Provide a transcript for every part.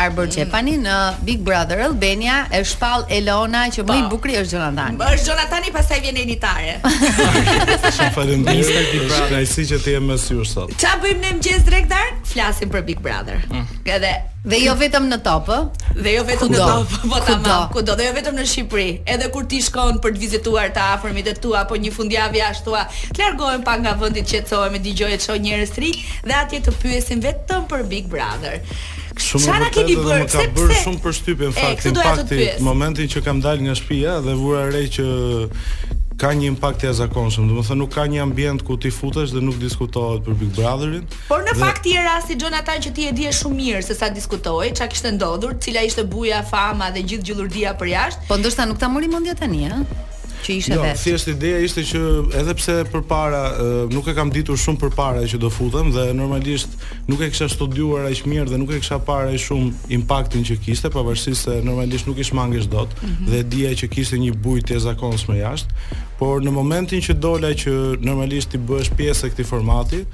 Arbër Çepani në Big Brother Albania e shpall Elona që më i bukri është Jonatani. Më është Jonatani pastaj vjen enë tjerë. Shumë faleminderit. Është kënaqësi që të jem mes jush sot. Ça bëjmë ne mëngjes drekë darkë? Flasim për Big Brother. Mm. Edhe Dhe jo vetëm në top, ë? Dhe jo vetëm në top, po tamam, kudo, dhe jo vetëm në Shqipëri. Edhe kur ti shkon për të vizituar të afërmit e tua apo një fundjavë ashtu, të largohem pak nga vendi të qetësohem, të dëgjoj e të shoh njerëz të rinj dhe atje të pyesin vetëm për Big Brother. Shumë e vërtetë dhe më ka bërë shumë përshtypje në fakt impakti në momentin që kam dalë nga shtëpia dhe vura re që ka një impakt të jashtëzakonshëm. Domethënë nuk ka një ambient ku ti futesh dhe nuk diskutohet për Big Brotherin. Por në fakt te rasti i Jonathan që ti e di shumë mirë se sa u diskutua, ça kishte ndodhur, cila ishte buja, fama dhe gjithë gjullurdia për jashtë. Po ndoshta nuk ta mori mendja tani, ëh? që ishe jo, vetë. Jo, thjesht ideja ishte që edhe pse përpara nuk e kam ditur shumë përpara që do futem dhe normalisht nuk e kisha studiuar aq mirë dhe nuk e kisha parë aq shumë impaktin që kishte, pavarësisht se normalisht nuk i shmangesh dot mm -hmm. dhe e dija që kishte një bujë të jashtëzakonshme jashtë, por në momentin që dola që normalisht ti bëhesh pjesë e këtij formati,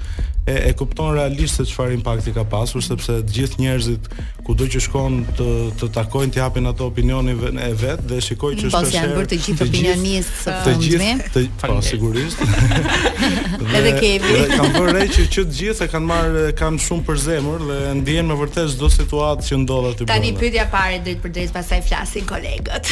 e, e kupton realisht se çfarë impakti ka pasur sepse të gjithë njerëzit Kudo që shkon të takojnë të japin atë opinionin e vet dhe shikoj që shpesh. Po janë bërë të gjithë opinionistë së fundmi. Të gjithë, po sigurisht. Edhe kemi. Dhe kam vënë re që që të gjithë e kanë marrë kanë shumë për zemër dhe e ndiejnë me vërtet çdo situatë që ndodh aty brenda. Tani pyetja e parë drejtpërdrejt pastaj flasin kolegët.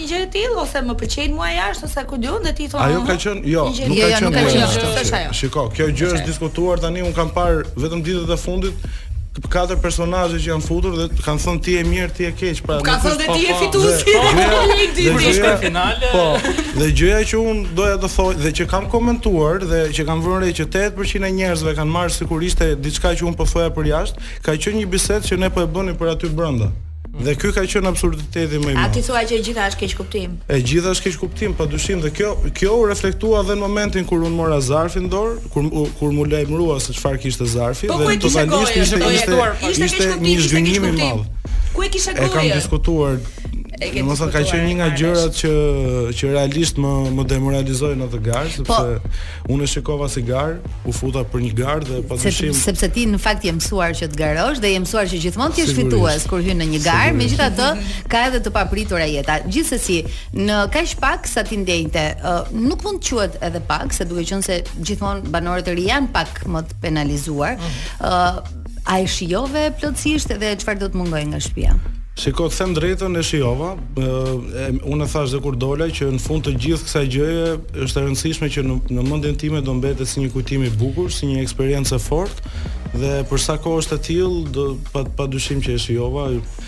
një gjë e tillë ose më pëlqejnë mua jashtë ose ku di un dhe ti thon ajo ka qen jo nuk jo, ka jo, qen jo shiko kjo gjë është diskutuar tani un kam parë vetëm ditët e fundit katër personazhe që janë futur dhe kanë thënë ti je mirë ti je keq pra ka thënë dhe ti je fituesi dhe gjëja finale po dhe gjëja që un doja të thoja dhe që kam komentuar dhe që kam vënë re që 80% e njerëzve e kanë marrë sikur ishte diçka që un po thoja për jashtë ka qenë një bisedë që ne po e bënim për aty brenda Dhe ky ka qenë absurditeti më i madh. A ti thua që e gjitha është keq kuptim? E gjitha është keqkuptim, pa dyshim dhe kjo kjo u reflektua edhe në momentin kur un mora zarfin në dorë, kur kur m'u lajmërua se çfarë kishte zarfi po, dhe totalisht ishte ishte ishte, ishte, ishte, ishte, ishte një zhgënjim i madh. Ku e kishe gojën? E kam diskutuar e ke diskutuar. Domethënë ka qenë një nga gjërat që që realisht më më demoralizoi në atë garë po, sepse po, Unë e shikova si garë, u futa për një garë dhe padyshim sepse, sepse ti në fakt je mësuar që të garosh dhe je mësuar që gjithmonë të jesh fitues kur hyn në një garë, megjithatë ka edhe të papritura jeta. Gjithsesi, në kaq pak sa ti ndenjte, uh, nuk mund të quhet edhe pak, se duke qenë se gjithmonë banorët e rinj janë pak më të penalizuar. Uh, A e shijove plotësisht dhe çfarë do të mungojë nga shtëpia? Shiko, të them drejtën, e shijova. Unë e thashë dhe kur dola që në fund të gjithë kësaj gjëje është e rëndësishme që në, në mendjen time do mbetet si një kujtim i bukur, si një eksperiencë e fortë dhe për sa kohë është e tillë, do pa, pa dyshim që e shijova.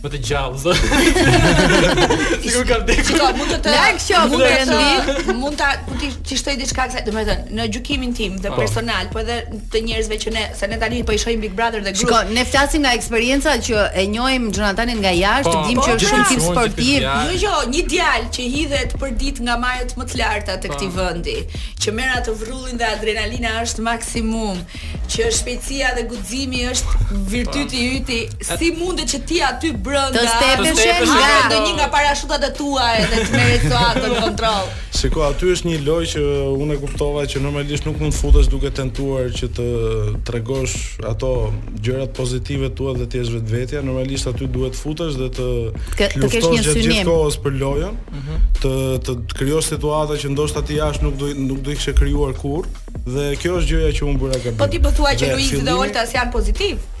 Më të gjallë zë. Sigur ka vdekur. Shiko, mund të të Larg qoftë, mund të Perëndi. mund ta mund të ti shtoj diçka kësaj, domethënë në gjykimin tim dhe Po. personal, po edhe të njerëzve që ne se ne tani po i shohim Big Brother dhe grup. Shiko, ne flasim nga eksperienca që e njohim Xhonatanin nga jashtë, Po, dimë, po, që është një tip sportiv. fjalë. Jo, jo, një djalë që hidhet përditë nga majat më të larta të këtij vendi, që merr atë vrullin dhe adrenalina është maksimum, që shpejtësia dhe guximi është virtyti yt, Si mundet që ti aty brenda Të stepeshe nga Hapë ndonjë nga parashutat e tua Edhe të merrje situatën në kontroll Shiko, aty është një lojë që unë e kuptova Që normalisht nuk mund të futesh duke tentuar Që të tregosh ato gjërat pozitive tua Dhe të jesh vetvetja Normalisht aty duhet të futesh dhe të Kë, Të luftosh gjatë gjithë kohës për lojën mm -hmm. Të, të, të krijosh situata që ndoshta ti jashtë nuk do, nuk do i kishe krijuar kurrë Dhe kjo është gjëja që unë bëra gabim Po ti po thua që Luizi dhe Olta janë pozitivë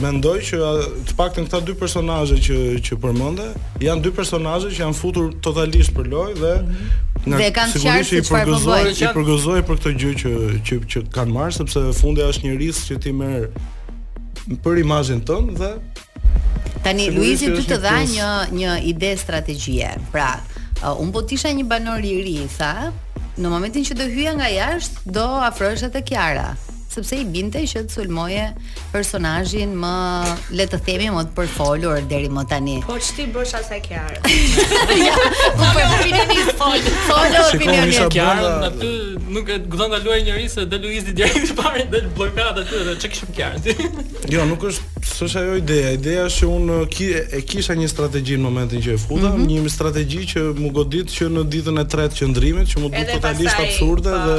Mendoj që të paktën këta dy personazhe që që përmende, janë dy personazhe që janë futur totalisht për lojë dhe mhm. nga dhe e kanë të qartë se çfarë po bëjnë. I përgëzoj për këtë gjë që që që kanë marrë sepse fundja është një risk që ti merr për imazhin tënd dhe tani Luizi ty të dha një një ide strategjie. Pra, uh, unë po të isha një banor i ri, tha, në momentin që do hyja nga jashtë, do afrohesha te Kiara. sepse i binte që të sulmoje personazhin më le të themi më të përfolur deri më tani. Po ç't'i bësh asaj Kiara? ja, po për opinionin fol. Fol opinionin e Kiara, aty nuk e guxon ta luajë njeri se del Luizi direkt i pari del bllokadë aty dhe ç'e kishim Kiara. jo, nuk është s'është ajo ideja. Ideja është që unë ki, e kisha një strategji në momentin që u futa, mm -hmm. një strategji që m'u godit që në ditën e tretë të qëndrimit, që m'u duk totalisht absurde po. dhe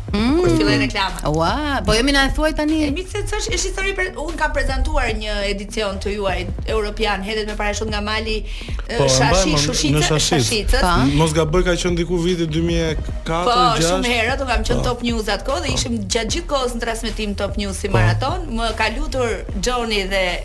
Mm. Kur filloi reklama. Ua, po jemi na e thuaj tani. E mirë se thashë, është histori po unë kam prezantuar një edicion të juaj europian, hedhjet me parashutë nga mali po, Shashi, Shushica, Shashica. Po. Në mos gaboj ka qenë diku viti 2004, 2006. Po, shumë herët, kam qenë po. Top News atë kohë dhe ishim gjatë gjithë kohës në transmetim Top News si po. maraton. Më ka lutur Xhoni dhe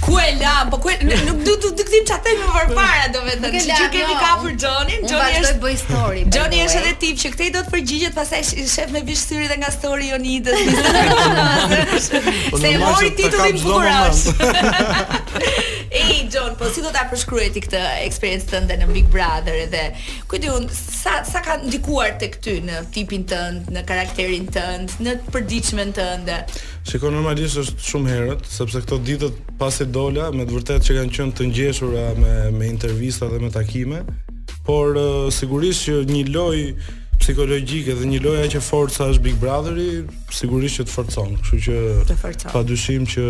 Ku e la? Po ku e nuk do të diktim ç'a them më përpara, do vetëm që që kemi jo, kapur Jonin, Joni është bëj story. Joni është edhe tip që këtej do të përgjigjet pastaj shef me bisht syri dhe nga story Jonidës. Po se mori titullin bukurosh. Ej Jon, po si do ta përshkruaj ti këtë eksperiencë tënde në Big Brother edhe ku di unë sa sa ka ndikuar tek ty në tipin tënd, në karakterin tënd, në përditshmen tënde? Shiko normalisht është shumë herët, sepse këto ditët pasi dola, me të vërtetë që kanë qenë të ngjeshura me me intervista dhe me takime, por sigurisht që një lojë psikologjike dhe një lojë aq e fortë sa është Big Brotheri, sigurisht që të forcon, kështu që të forcon. padyshim që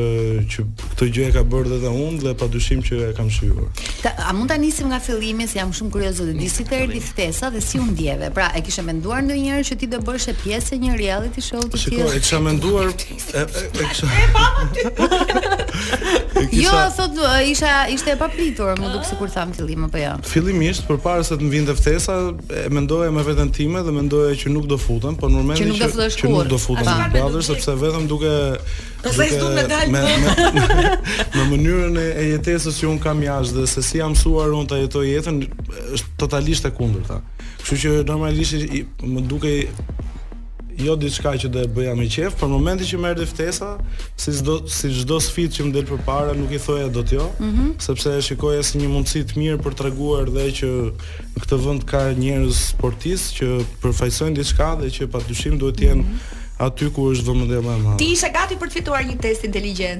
që këtë gjë e ka bërë edhe unë dhe padyshim që e kam shijuar. Ta, a mund ta nisim nga fillimi se jam shumë kurioze të di si të erdhi ftesa dhe si u ndjeve. Pra, e kishe menduar ndonjëherë që ti do bësh pjesë e një reality show të tillë? Shiko, e kisha menduar e e kisha. Jo, s'ishte, ishte e papritur, m'u duk sikur thamë fillim apo jo. Fillimisht, përpara se të më vinte ftesa, e mendoja me veten time dhe mendoja që nuk do futem, por në momentin që nuk do futesh ku. Nuk do futem në Brother sepse vetëm duke Pastaj s'do me dal. Me, në mënyrën e, e jetesës që un kam jashtë dhe se si jam mësuar un ta jetoj jetën është totalisht e kundërta. Kështu që normalisht më dukej jo diçka që do e bëja me qef, por momentin që më erdhi ftesa, si çdo si çdo sfidë që më del përpara, nuk i thoja dot jo, mm -hmm. sepse e shikoja si një mundësi të mirë për të treguar dhe që në këtë vend ka njerëz sportistë që përfaqësojnë diçka dhe që padyshim duhet të jenë mm -hmm. aty ku është vëmendja më e madhe. Ti ishe gati për të fituar një test inteligjence?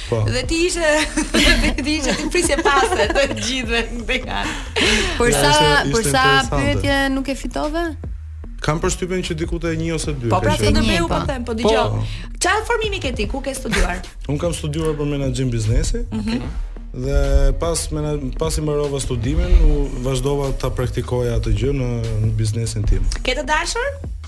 Po. Dhe ti ishe ti ishe ti prisje pastë të gjithëve këtë kanë. Për sa për sa pyetje nuk e fitove? Kam përshtypjen që diku te 1 ose 2. Po pra të bëu po. po, them, po dëgjoj. Po. Çfarë formimi ke ti? Ku ke studiuar? Un kam studiuar për menaxhim biznesi. Okej. Mhm. Dhe pas, më pas si mbarova studimet, unë vazhdova ta praktikoja atë gjë në në biznesin tim. Ke të dashur?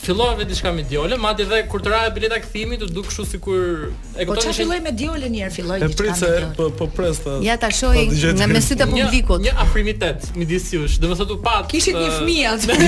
Fillova diçka me Djolën, madje dhe kur të ra bileta e kthimit u duk kështu sikur e kupton. Po çfarë filloi me Djolën një herë filloi diçka. E prit se po po pres, ta. Ja ta shohim në sytë e publikut. Një, një afrimitet midis jush, domethënë u pa. Kishit një kimi atje.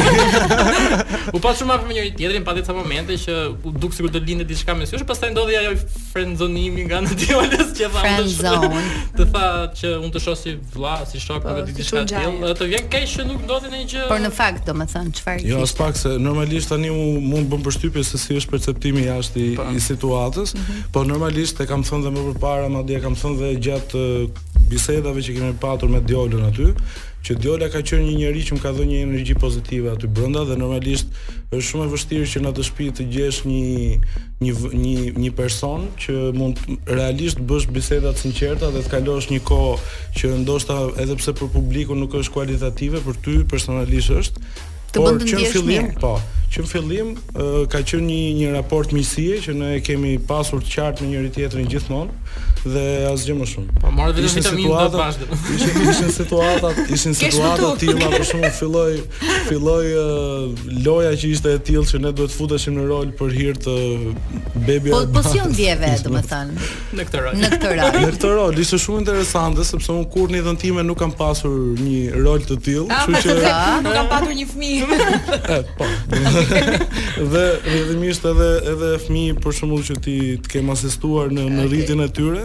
U patë shumë afër me njëri tjetrin, pati ca momente që u duk sikur do lindte diçka mes jush, pastaj ndodhi ajo frenzonimi nga Djola që tha. Frenzon. Të tha që unë të shoh si vlla, si shok po, apo diçka të tillë, të vjen keq që nuk ndodhi ndonjë gjë. Por në fakt, domethënë, çfarë kishte? Jo, aspak se normalisht tani mua më bën përshtypje se si është perceptimi jashtë i, po. i situatës, mm -hmm. po normalisht e kam thënë dhe më përpara, madje e kam thënë dhe gjatë bisedave që kemi patur me Djolën aty, që Djola ka qenë një njeri që më ka dhënë një energji pozitive aty brenda dhe normalisht është shumë e vështirë që në atë shtëpi të gjesh një një një një person që mund realisht të bësh biseda të sinqerta dhe të kalosh një kohë që ndoshta edhe pse për publikun nuk është kualitative për ty personalisht është të të bën të ndihesh mirë. Po që në fillim uh, ka qenë një një raport miqësie që ne kemi pasur të qartë me njëri tjetrin gjithmonë dhe asgjë më shumë. Po merrnit vetëm vitaminë D bashkë. Ishin situatat, ishin situata të tilla, për shkak ku filloi Filloi loja që ishte e tillë që ne duhet të futeshim në rol për hir të Bebi Po po si u ndjeve, domethënë, në këtë rol. Në këtë rol. Në këtë rol ishte shumë interesante sepse unë kurrë në jetën time nuk kam pasur një rol të tillë, ah, kështu që nuk kam patur një fëmijë. Po. Dhe rrjedhimisht edhe edhe fëmijë për shembull që t'i të kem asistuar në në rritjen e tyre.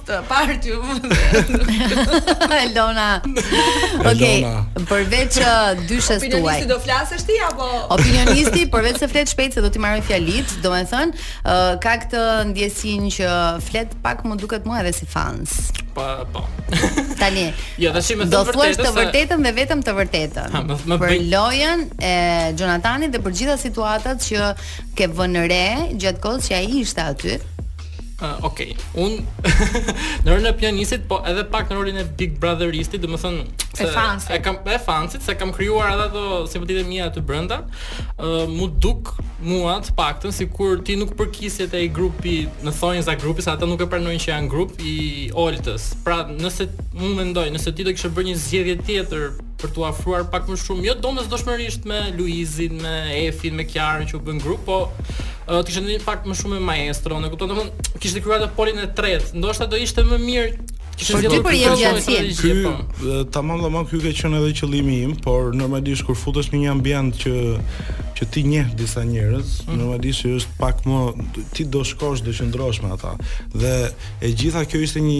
Të parët ju Elona Ok, përveç uh, dyshes tuaj Opinionisti do flasësh ti apo Opinionisti, përveç se flet shpejt se do t'i marrë fjalët Domethënë, uh, ka këtë ndjesinë që flet pak më duket mua edhe si fans Po, po Tani, jo, dhe më do thuash të vërtetën dhe vetëm të vërtetën ha, më, më Për lojën e Jonathanit dhe për gjitha situatat që ke vënë re gjatë kohës që ai ishte aty Uh, ok, unë në rolin e opinionistit, po edhe pak në rolin e Big Brotheristit, domethënë se e, fansit. e kam e fansit, se kam krijuar edhe ato simpatitë e mia aty brenda. Ë uh, m'u duk mua të paktën sikur ti nuk përkisje te grupi në thonjëza grupi, se ata nuk e pranojnë që janë grup i Oltës. Pra, nëse unë mendoj, nëse ti do kishe bërë një zgjedhje tjetër për t'u afruar pak më shumë, jo domosdoshmërisht me Luizin, me Efin, me Kiarën që u bënë grup, po uh, të kishe ndenjur pak më shumë me Maestron, e kupton, domethënë kishe krijuar atë polin e tretë, ndoshta do ishte më mirë Kishte zgjedhur për jetëgjatësinë. Ky po. tamam tamam ky ka qenë edhe qëllimi im, por normalisht kur futesh në një ambient që që ti njeh disa njerëz, mm. normalisht që është pak më ti do shkosh, do qëndrosh me ata. Dhe e gjitha kjo ishte një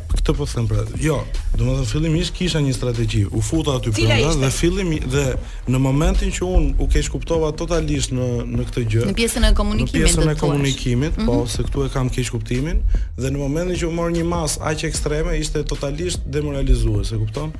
Këtë po them pra. Jo, domethënë fillimisht kisha një strategji. U futa aty brenda dhe fillim dhe në momentin që unë u keqkuptova totalisht në në këtë gjë. Në pjesën e komunikimit. Në pjesën e komunikimit, mm -hmm. po mhm. se këtu e kam keqkuptimin dhe në momentin që u mor një masë aq ekstreme ishte totalisht demoralizues, e kupton?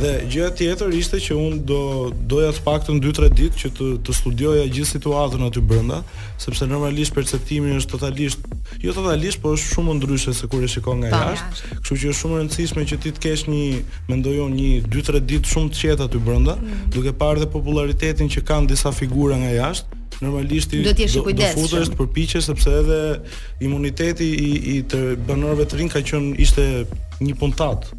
Dhe gjëja tjetër ishte që unë do doja të paktën 2-3 ditë që të të studioja gjithë situatën aty brenda. sepse normalisht perceptimi është totalisht jo totalisht, por është shumë ndryshe se kur e shikon nga jashtë. Kështu që është shumë e rëndësishme që ti të kesh një, mendoj unë, një 2-3 ditë shumë të qeta aty brenda, mm. duke parë dhe popullaritetin që kanë disa figura nga jashtë. Normalisht ti do të jesh i kujdesshëm. Do futesh të përpiqesh sepse edhe imuniteti i i të banorëve të rinj ka qenë ishte një puntatë.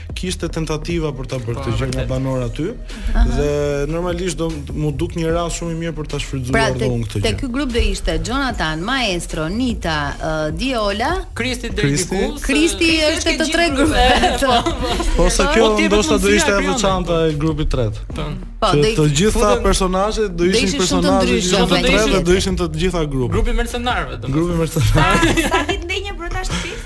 kishte tentativa për ta bërë këtë po, gjë nga banorë aty dhe normalisht do m'u duk një rast shumë i mirë për ta shfrytëzuar pra, dhe unë këtë gjë. Pra ky grup do ishte Jonathan, Maestro, Nita, uh, Diola, Kristi deri diku. Kristi është te tre grupet. Po, po. po se kjo ndoshta do ishte e veçanta e grupit të tretë. Po, po do të gjitha personazhet do ishin personazhe të tretë dhe do ishin të gjitha grupe. Grupi mercenarëve do. Grupi mercenarëve. Sa ditë ndenje brenda shtëpisë?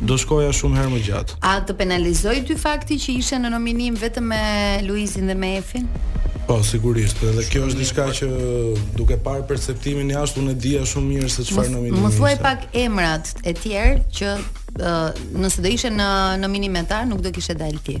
Do shkoja shumë herë më gjatë. A të penalizoi ty fakti që ishe në nominim vetëm me Luizin dhe me Efin? Po, sigurisht, edhe kjo është diçka që duke parë perceptimin jashtë unë e dija shumë mirë se çfarë nominimi. Më thuaj pak emrat e tjerë që uh, nëse do ishe në nominim me ta, nuk do kishe dalë ti.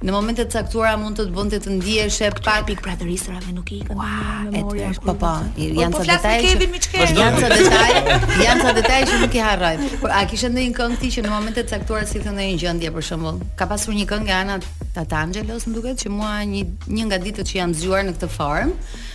Në momente të caktuara mund të të bënte të ndiheshe pak i pra të Big Brotheristave nuk i ikën ndonjëherë me memoria kur. Po po, janë ca detaje. Po Kevin Miçke. Janë ca detaje, janë ca detaje që nuk i harroj. Por a kishe ndonjë këngë ti që në momente të caktuara si thënë një gjendje për shembull? Ka pasur një këngë e Anna Tatangelos, më duket, që mua një një nga ditët që jam zgjuar në këtë formë,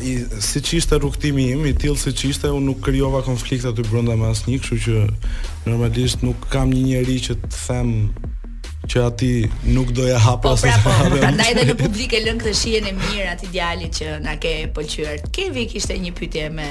I, siç ishte rrugëtimi im, i tillë siç ishte, unë nuk krijova konflikte aty brenda me asnjë, kështu që normalisht nuk kam një njeri që të them që atij nuk do ia hap po, pra, po, po, prandaj edhe në publik e lën këtë shijen e mirë atij djalit që na ke pëlqyer. Kevi kishte një pyetje me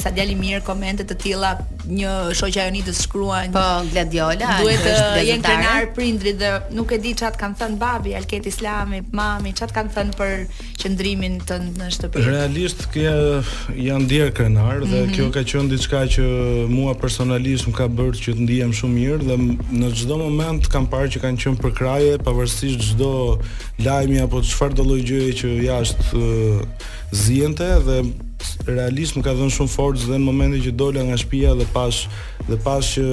Sa djalë i mirë komente të tilla një shoqja e Jonidës shkruan. Po Gladiola, duhet të jenë krenar prindrit dhe nuk e di çat kanë thënë babi Alket Islami, mami, çat kanë thënë për qëndrimin tënd në shtëpi. Realisht kjo janë ndier krenar dhe mm -hmm. kjo ka qenë diçka që mua personalisht më ka bërë që të ndihem shumë mirë dhe në çdo moment kam parë që kanë qenë përkrah pavarësisht çdo lajmi apo çfarë do lloj gjëje që jashtë ziente dhe realisht më ka dhënë shumë forcë dhe në momentin që dola nga shtëpia dhe pashë dhe pashë që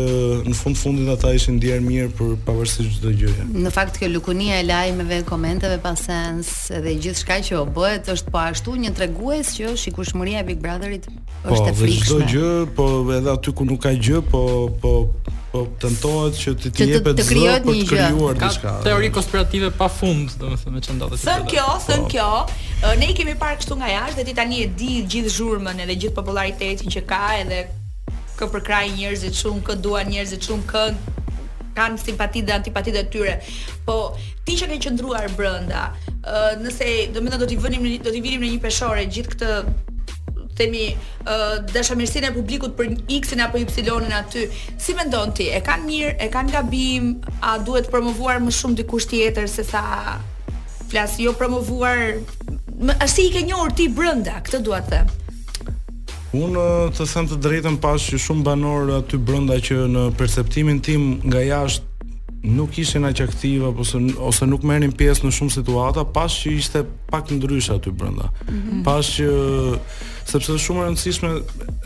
në fund fundit ata ishin ndier mirë për pavarësisht çdo gjëje. Në fakt kjo lukunia e lajmeve, komenteve pa sens dhe gjithçka që po bëhet është po ashtu një tregues që shikueshmëria e Big Brotherit Po, është e frikshme. Çdo gjë, po edhe aty ku nuk ka gjë, po po po tentohet që t'i jepet zë për të krijuar diçka. Ka teori konspirative pa fund, domethënë me çfarë ndodh. Thënë kjo, po. thënë kjo, ne i kemi parë kështu nga jashtë dhe ti tani e di gjithë zhurmën edhe gjithë popularitetin që ka edhe kë përkrahin njerëzit shumë, kë duan njerëzit shumë, kë kanë simpati dhe antipatitë e tyre. Po ti që ke qëndruar brenda, ë nëse do më do t'i vënim do t'i vinim në një peshore gjithë këtë themi dashamirësinë e publikut për X-in apo Y-in aty. Si mendon ti, e kanë mirë, e kanë gabim, a duhet promovuar më shumë dikush tjetër se sa flas jo promovuar? Më ashtu si i ke njohur ti brenda, këtë dua të them. Unë të them të drejtën pashë që shumë banorë aty brenda që në perceptimin tim nga jashtë nuk ishin aq aktivë apo se ose nuk merrnin pjesë në shumë situata, pashë që ishte pak ndryshe aty brenda. Mm -hmm. Pash që sepse është shumë e rëndësishme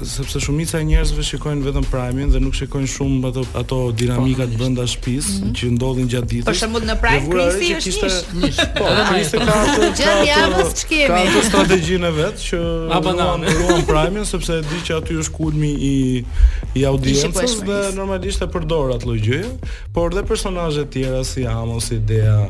sepse shumica e njerëzve shikojnë vetëm prime-in dhe nuk shikojnë shumë ato ato dinamikat po, brenda shtëpisë mm -hmm. që ndodhin gjatë ditës. Për shembull në prime Kristi është kishte... nish. Po, Kristi ka atë gjatë javës ç'kemi. Ka atë strategjinë e vet që e ruan prime sepse e di që aty është kulmi i i audiencës dhe normalisht e përdor atë lloj gjëje, por dhe personazhe të tjerë si Amos, si Dea,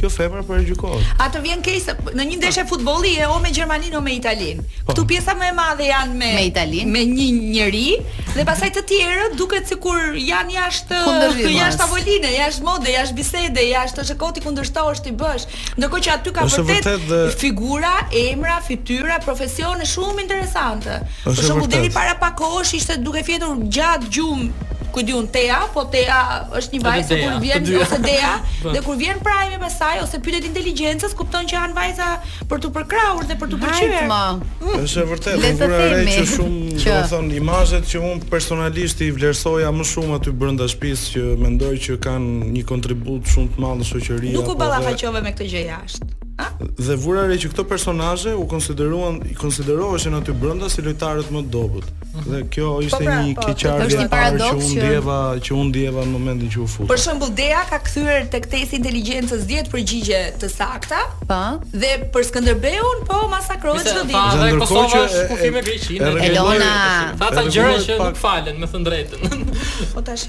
Kjo femër po e gjykohet. A të vjen keq se në një ndeshje futbolli e o me Gjermaninë o me Italinë. Po. Këtu pjesa më e madhe janë me me Italinë, me një njeri dhe pastaj të tjerët duket sikur janë jashtë jashtë tavoline, jashtë mode, jashtë bisede, jashtë është e kotë t'i kundërshtosh t'i bësh. Ndërkohë që aty ka vërtet figura, emra, fytyra, profesione shumë interesante. Për shembull deri para pak kohësh ishte duke fjetur gjatë gjumë ku di unë Tea, po Tea është një vajzë kur vjen ose Dea po. dhe kur vjen prime-i pastaj ose pyetjet e inteligjencës kupton që janë vajza për t'u përkrahur dhe për t'u pëlqyer. Është vërtet, unë vura re që shumë, domethënë, imazhet që unë personalisht i vlerësoja më shumë aty brenda shtëpisë që mendoj që kanë një kontribut shumë të madh në shoqëri apo. Nuk u ballafaqove me këtë gjë jashtë. dhe vura re që këto personazhe u konsideruan i konsideroheshin aty brenda si lojtarët më të dobët. Mhm. Dhe kjo po ishte pra, një po, keqardhje është një paradoks që unë ndjeva, që unë ndjeva në momentin që u futa. Për shembull, Dea ka kthyer tek testi i inteligjencës 10 përgjigje të sakta. Pa. Po. Dhe për Skënderbeun po masakrohet çdo ditë. Pa, dhe Kosova është kufi me Greqinë. Elona, ato gjëra që nuk falen, me thënë të drejtën. Po tash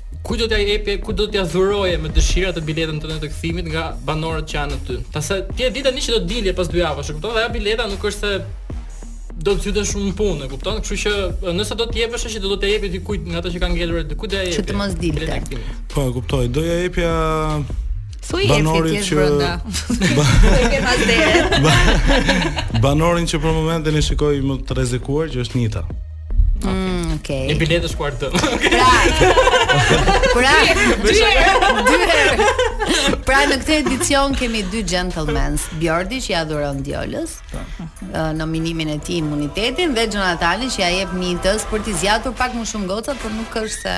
Kujt do t'ia jepje, kujt do t'ia dhuroje me dëshirë atë biletën tënde të kthimit nga banorët që janë aty? Pastaj ti e di tani që do të dilje pas dy javësh, e kupton? Dhe ajo bileta nuk është se do të hynte shumë punë, e kupton? Kështu që nëse do të jepje që do t'ia jepje dikujt nga ata që kanë ngelur aty, kujt do t'ia jepje? Që të mos dilte. Po e kuptoj, do ja jepja Thuaj banorit që është brenda. Ne kemi pas derë. Banorin që për momentin e shikoj më të rrezikuar që është Nita. Mm, okay. Një biletë është kuartë dëmë Pra Pra Dy herë Pra në këtë edicion kemi dy gentlemen Bjordi që ja dhuron Djolës po. Nominimin e tij imunitetin Dhe Xhonatani që ja jep Nitës Për t'i zgjatur pak më shumë gocat Por nuk është se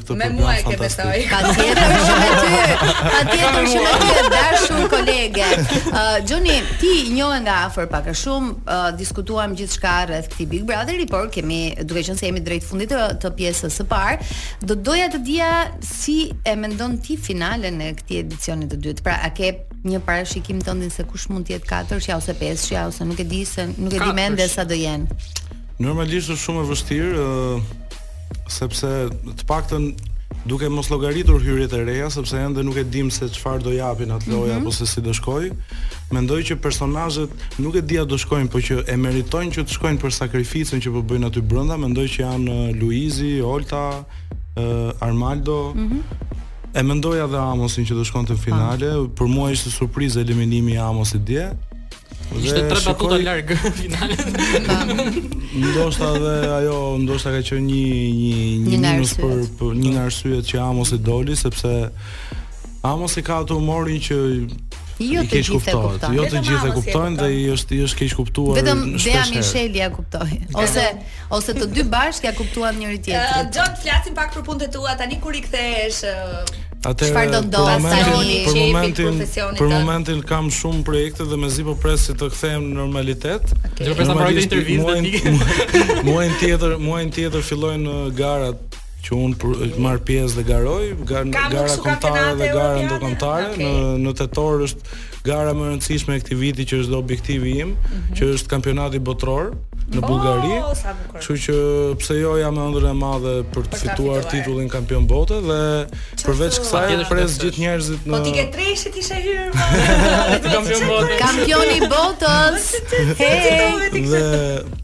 këtë Me mua e ke besoj. Patjetër që me ty. Patjetër që me ty e dashur kolege. Ë Xhoni, ti i njohe nga afër pak a shumë, uh, diskutuam gjithçka rreth këtij Big Brotheri, por kemi, duke qenë se jemi drejt fundit të, të pjesës së parë, do doja të dija si e mendon ti finalen e këtij edicioni të dytë. Pra, a ke një parashikim tëndin se kush mund të jetë katërshja ose pesëshja ose nuk e di se nuk e di ende sa do jenë. Normalisht është shumë e vështirë, ë sepse të paktën duke mos llogaritur hyrjet e reja, sepse ende nuk e dim se çfarë do japin atë lojë mm -hmm. apo se si do shkojë. Mendoj që personazhet nuk e di a do shkojnë, por që e meritojnë që të shkojnë për sakrificën që po bëjnë aty brenda, mendoj që janë uh, Luizi, Olta, uh, Armaldo. Mm -hmm. E mendoja dhe Amosin që do shkonte në finale, pa. për mua ishte surprizë eliminimi i Amosit dje. Ishte tre batuta larg finalen. Ndoshta dhe ajo ndoshta ka qenë një një një minus për për një nga arsyet që Amosi doli sepse Amosi ka atë humorin që Jo të gjithë e kuptojnë. Jo të gjithë e kuptojnë dhe i është i është keqkuptuar. Vetëm Dea Mishel ja kuptoi. Ose Ose të dy bashkë ja kuptuan njëri tjetrin. Uh, Xhon, flasim pak për punët e tua tani kur i kthehesh. Uh... Atëherë për momentin, për momentin, për momentin kam shumë projekte dhe mezi po pres t'i kthehem normalitetit. Okay. Do të pres për intervistën. Muajin tjetër, muajin tjetër fillojnë garat që unë marr pjesë dhe garoj, gara kombëtare dhe gara ndërkombëtare në në tetor është gara më e rëndësishme e këtij viti që është dhe objektivi im, mm -hmm. që është kampionati botëror në oh, Bullgari. Kështu që pse jo e kam ëndrrën e madhe për të fituar titullin kampion bote dhe përveç kësaj e pres gjithë njerëzit po në Po ti ke treshi ti ishe hyrë. Kampion bote. Kampioni botës. Hey. Dhe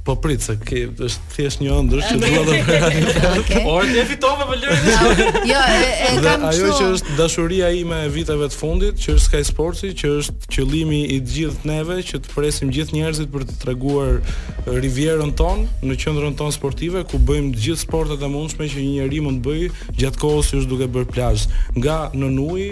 po prit se ke është thjesht një ëndër që dua ta bëj. Por ti e fitove për lojën. Jo, e kam kështu. Ajo që është dashuria ime e viteve të fundit, që është Sky Sportsi, që është qëllimi i gjithë neve që të presim gjithë njerëzit për të treguar Rivierën tonë në qendrën tonë sportive ku bëjmë të gjithë sportet e mundshme që një njeri mund të bëjë gjatë kohës që është duke bërë plazh, nga nën ujë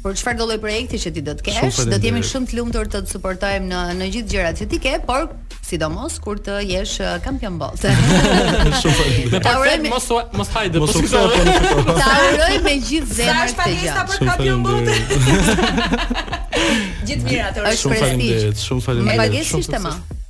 Por çfarëdo lloj projekti që ti do të kesh, do të jemi shumë të lumtur të të suportojmë në në gjithë gjërat që ti ke, por sidomos kur të jesh uh, kampion bote. Shumë Ta uroj me mos mos hajde, po si do. Ta uroj me gjithë zemrën këtë gjë. Sa për kampion bote. Gjithë mirat, është prestigjë. Shumë faleminderit, shumë faleminderit. Me pagesë ishte më.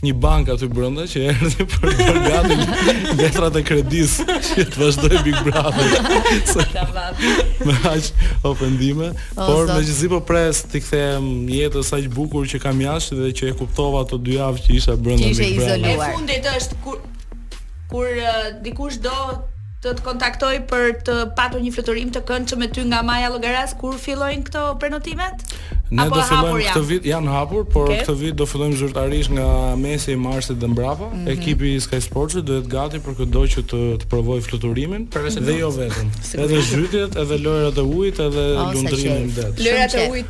një bankë aty brenda që erdhi për të bërë gati letrat e kredisë që të vazhdojë Big Brother. Me aq ofendime, o, por mezi po pres t'i kthehem jetës së bukur që kam jashtë dhe që e kuptova ato dy javë që isha brenda Big Brother. Që ishe izoluar. E fundit është kur kur uh, dikush do Do të kontaktojë për të patur një fluturim të këndshëm me ty nga Maja e Llogarasë kur fillojnë këto prenotimet? Ne Apo do fillojmë këtë vit, janë hapur, por okay. këtë vit do fillojmë zyrtarisht nga mesi i marsit dhe mbrapa. Mm -hmm. Ekipi i Sky Sports do jetë gati për këdo që të të provojë fluturimin dhe jo vetëm. edhe zhytjet, edhe lojërat e ujit, edhe oh, lundrimin në det. Lojërat e ujit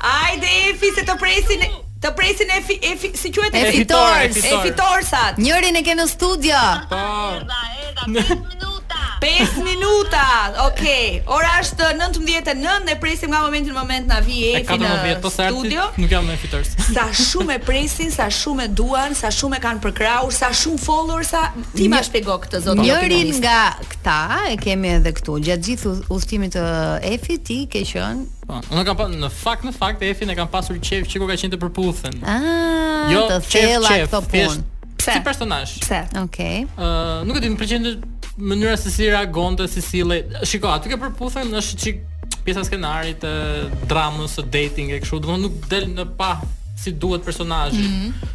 Ajde Efi se të presin të presin Efi Efi si quhet Efi? Efitors, efitors. Efitorsat. Njërin e kemi në studio. Po. Erdha, erdha 5 minuta. 5 minuta. Okej. Ora është 19:09 dhe presim nga momenti në moment të na vijë Efi në studio. Po se nuk jam efitors. Sa shumë e presin, sa shumë e duan, sa shumë e kanë përkrahur, sa shumë followersa. Ti ma shpjego këtë zot. Njërin opinionist. nga këta e kemi edhe këtu. Gjatë gjithë udh- udhëtimit të Efit ti ke qenë Po, unë kam pas në fakt në fakt Efin e kam pasur qejf që kur ka qenë te Përputhen. Ah, jo, të thella këto punë. Pse? Si personazh. Pse? Okej. Okay. Ëh, nuk e di, më pëlqen mënyra se si reagonte, si sillej. Shiko, aty ke Përputhen është çik pjesa e skenarit të dramës, së dating e kështu, domethënë nuk del në pah si duhet personazhi. Mm -hmm.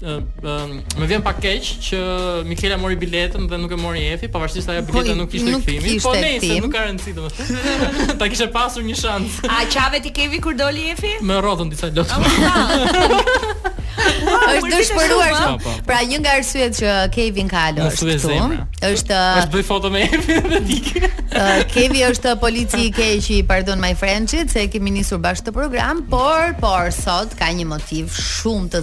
më vjen pak keq që Mikela mori biletën dhe nuk e mori Efi, pavarësisht se ajo po, bileta nuk kishte kthim, po nejse nuk ka rëndësi domethënë. Ta kishte pasur një shans. A qave ti Kevin kur doli Efi? Më rrodhën disa lot. Është dëshpëruar shumë. Po, po. Pra një nga arsyet që Kevin ka ardhur është këtu. Është është të bëjë foto me Efin dhe të ikë. Kevi është polici i keq i Pardon My French, se e kemi nisur bashkë këtë program, por por sot ka një motiv shumë të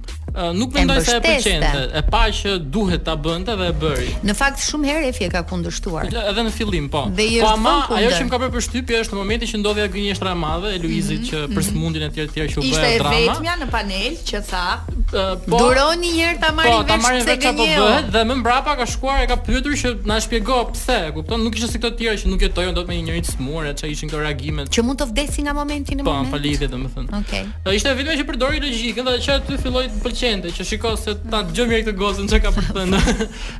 nuk mendoj se e pëlqente. E pa që duhet ta bënte dhe e bëri. Në fakt shumë herë Efi e ka kundërshtuar. Edhe në fillim, po. Dhe po ama ajo që më ka bërë përshtypje është në momentin që ndodhi ajo gënjeshtra e madhe e Luizit mm -hmm. që për mhm. sëmundjen e tij etj që u bë drama. Ishte e vetmja në panel që tha, po, duroni një herë ta po, marrim vesh po se çfarë po bëhet dhe më mbrapa ka shkuar e ka pyetur që na shpjego pse, e kupton? Nuk ishte si këto të tjera që nuk jetojnë dot me njerëz të sëmurë, çfarë ishin këto reagime. Që mund të vdesin nga momenti në po, moment. Po, pa lidhje domethënë. Okej. Ishte e vetmja që përdori logjikën dhe që aty filloi të më pëlqente, që shiko se ta dëgjoj mirë këtë gocën çfarë ka për të thënë.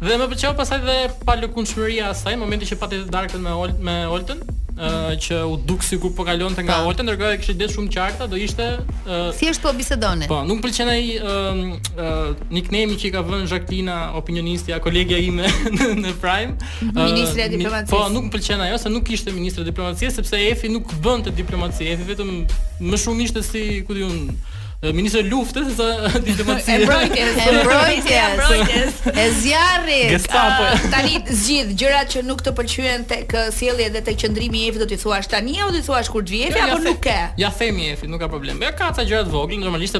dhe më pëlqeu pastaj dhe palëkundshmëria e saj, momenti që pati te darka me Ol me Oltën, uh, që u duk sikur po kalonte nga Olta, ndërkohë i kishte idetë shumë të qarta, domethënë ishte uh, thjesht po bisedonin. Po, nuk më pëlqen ai uh, uh, nickname që i ka vënë Zhaklina opinionistja kolegia ime në, në Prime. Mhm. Ministrja e diplomacisë. Po, nuk më pëlqen ajo se nuk ishte ministre e diplomacisë sepse Efi nuk bënte diplomaci, Efi vetëm më shumë ishte si, ku di unë, ministër e luftës sesa diplomacisë. E mbrojtjes, e mbrojtjes, e mbrojtjes. E zjarrit. Gestapo. Uh, tani zgjidh gjërat që nuk të pëlqyen tek sjellja dhe tek qëndrimi i Efit do t'i thuash tani apo do t'i thuash kur të vijë Efi apo nuk ke. Ia themi Efit, nuk ka problem. Ja ka ca gjëra të vogla, normalisht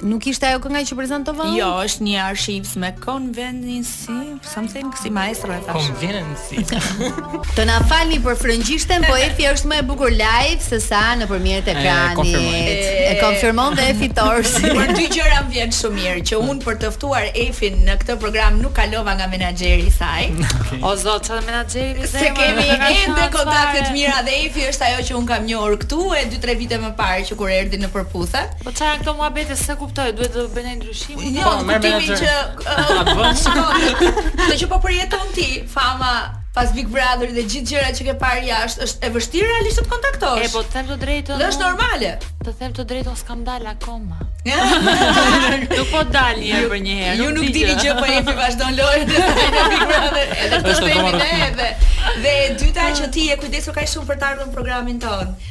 Nuk ishte ajo kënga që prezantova unë? Jo, është një archives me conveniency, something si maestro e thashë. Conveniency. Të na falni për frëngjishten, po Efi është më e bukur live se sa nëpërmjet ekranit. E konfirmon dhe efitorsi. Për dy gjëra më vjen shumë mirë që unë për të ftuar Efin në këtë program nuk kalova nga menaxheri i saj. O zot, çfarë menaxheri i Se kemi ende kontakte të mira dhe Efi është ajo që unë kam njohur këtu e 2-3 vite më parë që kur erdhi në Përputhen. Po çfarë janë këto muhabete, s'e kuptoj, duhet të bëj ndonjë ndryshim? Jo, po, në kuptimin që Këtë që po përjeton ti, fama pas Big Brother dhe gjithë gjërat që ke parë jashtë, është e vështirë realisht të kontaktosh. E po të them të drejtën. Është normale. Të them të drejtën, s'kam dalë akoma. Nuk po dal një herë për një herë. Ju nuk dini gjë, po jemi vazhdon lojën e Big Brother. Edhe të themi ne edhe. Dhe e dyta që ti je kujdesur kaq shumë për të ardhur në programin tonë.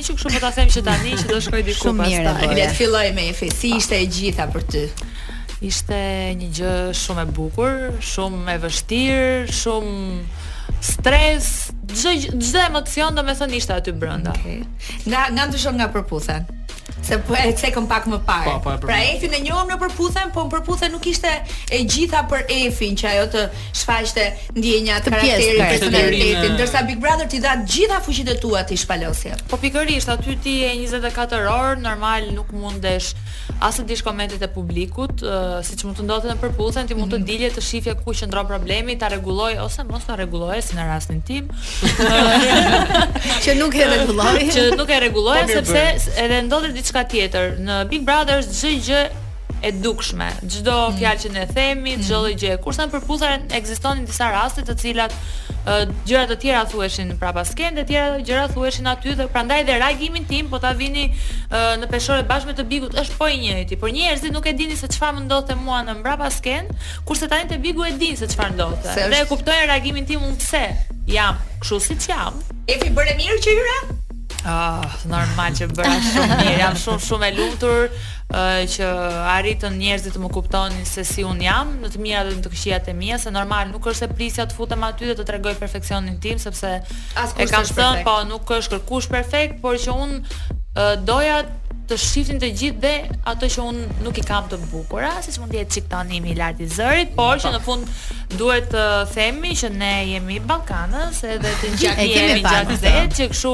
Tani që kështu po ta them që tani që do shkoj diku pastaj. Shumë mirë. Le të filloj me Efi. Si ishte e gjitha për ty? Ishte një gjë shumë e bukur, shumë e vështirë, shumë stres, çdo çdo emocion domethënë ishte aty brenda. Okay. Nga nga ndryshon nga Përputhen. Se po e cekëm pak më parë. Po, po, pra Efin e njohëm në Përputhen, po në Përputhen nuk ishte e gjitha për Efin që ajo të shfaqte ndjenjat, Të pjesë, karakterin, personalitetin, personalitetin, e. ndërsa Big Brother t'i dha të gjitha fuqitë e tua t'i shpalosje. Po pikërisht, aty ti je njëzet e katër orë, normal nuk mundesh as të dish komentet e publikut, ë, siç mund të ndodhte në Përputhen, ti mund të dilje të shifje ku qëndron problemi, ta rregulloje ose mos ta rregulloje si në rastin tim. Që nuk e rregulloje. që nuk e rregulloje Po, mirë sepse bëre. s- edhe ndodhte diçka tjetër. Në Big Brother është çdo gjë e dukshme. Çdo mm. fjalë që ne themi, mm. çdo lloj gjë. Kurse në Përputhen ekzistonin disa raste të cilat gjëra të tjera thuheshin prapa skenë, të tjera gjëra thuheshin aty dhe prandaj dhe reagimin tim po ta vini uh, në peshore bashkë me të Bigut është po i njëjti, por njerëzit nuk e dinin se çfarë më ndodhte mua në mbrapa skenë, kurse tani te Bigu e din se çfarë ndodhte. Është... Dhe e kuptojnë reagimin tim unë pse jam kështu siç jam. Efi bëre mirë që hyre? Ah, oh, normal që bëra shumë mirë. Jam shumë shumë e lumtur. që arritën njerëzit të më kuptonin se si un jam, në të mira dhe në të këqijat e mia, se normal nuk është se prisja të futem aty dhe të tregoj perfeksionin tim sepse e kam thënë, po nuk është kërkush perfekt, por që un doja të shifnin të gjithë dhe ato që un nuk i kam të bukura, siç mund të jetë çik toni i lartë i zërit, por që në po. fund duhet të themi që ne jemi ballkanas edhe të gjithë jemi gjatë zërit, që kështu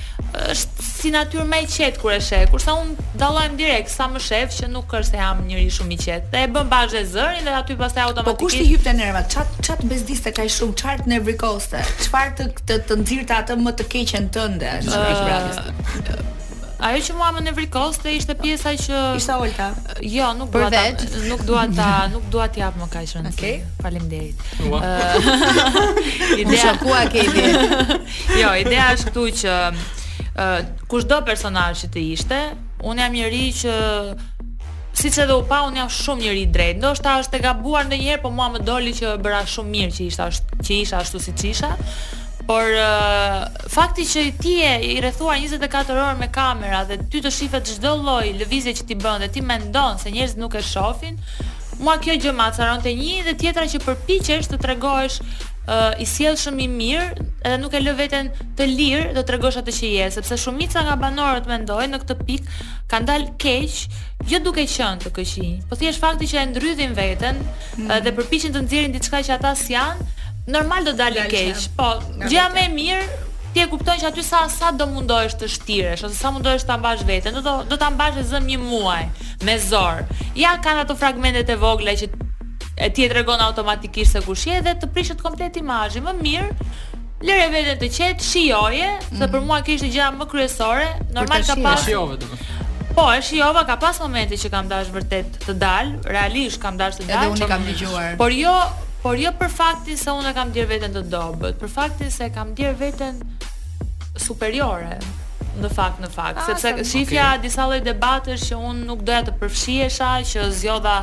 Është si natyrë më e qetë kur e sheh, kurse unë dallohem direkt sa më shef që nuk është se jam njeri shumë i qetë. Dhe e bën bash dhe zërin dhe aty pastaj automatikisht. Po kush t'i hypte nervat? Ça të ça të bezdiste kaq shumë, çfarë të nevrikoste? Çfarë të të, të nxirrte atë më të keqen tënde? Uh, Ajo që mua më nevrikoste ishte pjesa që ishte Olta. Jo, nuk dua ta, nuk dua ta, nuk dua t'i jap më kaq rëndësi. Okej. Okay. Faleminderit. Ua. Uh, Ideja ku a ke ide? Jo, ideja është këtu që uh, kushdo personazh që të ishte, unë jam njeri që siç edhe u pa unë jam shumë njeri i drejtë. Ndoshta është e gabuar ndonjëherë, por mua më doli që bëra shumë mirë që isha që isha ashtu siç isha. Por uh, fakti që ti je i rrethuar 24 orë me kamera dhe ty të shifet çdo lloj lëvizje që ti bën dhe ti mendon se njerëzit nuk e shohin, mua kjo gjë më acaronte një dhe tjetra që përpiqesh të tregohesh i sjellshëm i mirë edhe nuk e lë veten të lirë të tregosh atë që je, sepse shumica nga banorët mendoj në këtë pikë kanë dalë keq, jo duke qenë të këqinj, po thjesht fakti që e ndrydhin veten mm. dhe përpiqen të nxjerrin diçka që ata s'janë, normal do dalë keq. Po, gjëja më e mirë ti e kupton që aty sa sa do mundohesh të shtiresh ose sa mundohesh ta mbash veten, do do ta mbash e zëmë një muaj me zor. Ja kanë ato fragmentet e vogla që e ti e tregon automatikisht se kush je dhe të prishet komplet imazhi më mirë lëre veten të qetë shijoje mm -hmm. se mhm. për mua kjo ishte gjëja më kryesore normal ka pas E shijove Po, e shijova ka pas momente që kam dashur vërtet të dal, realisht kam dashur të dal. Edhe unë kam dëgjuar. Por jo, por jo për faktin se unë kam ndier veten të dobët, për faktin se kam ndier veten superiore në fakt në fakt, ah, sepse shifja okay. disa lloj debatesh që unë nuk doja të përfshihesha, që zgjodha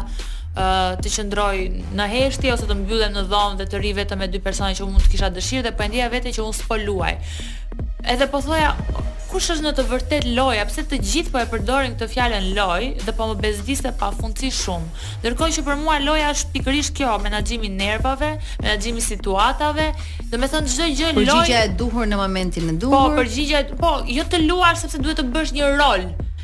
të qëndroj në heshtje ose të mbyllem në dhomë dhe të rri vetëm me dy persona që mund të kisha dëshirë dhe po e ndjeja veten që unë s'po luaj. Edhe po thoja kush është në të vërtetë loja, pse të gjithë po e përdorin këtë fjalën lojë dhe po më bezdiste pafundësisht shumë. Ndërkohë që për mua loja është pikërisht kjo, menaxhimi i nervave, menaxhimi i situatave, domethënë çdo gjë lojë. Përgjigja e duhur në momentin e po, duhur. Po, përgjigja, po, jo të luash sepse duhet të bësh një rol.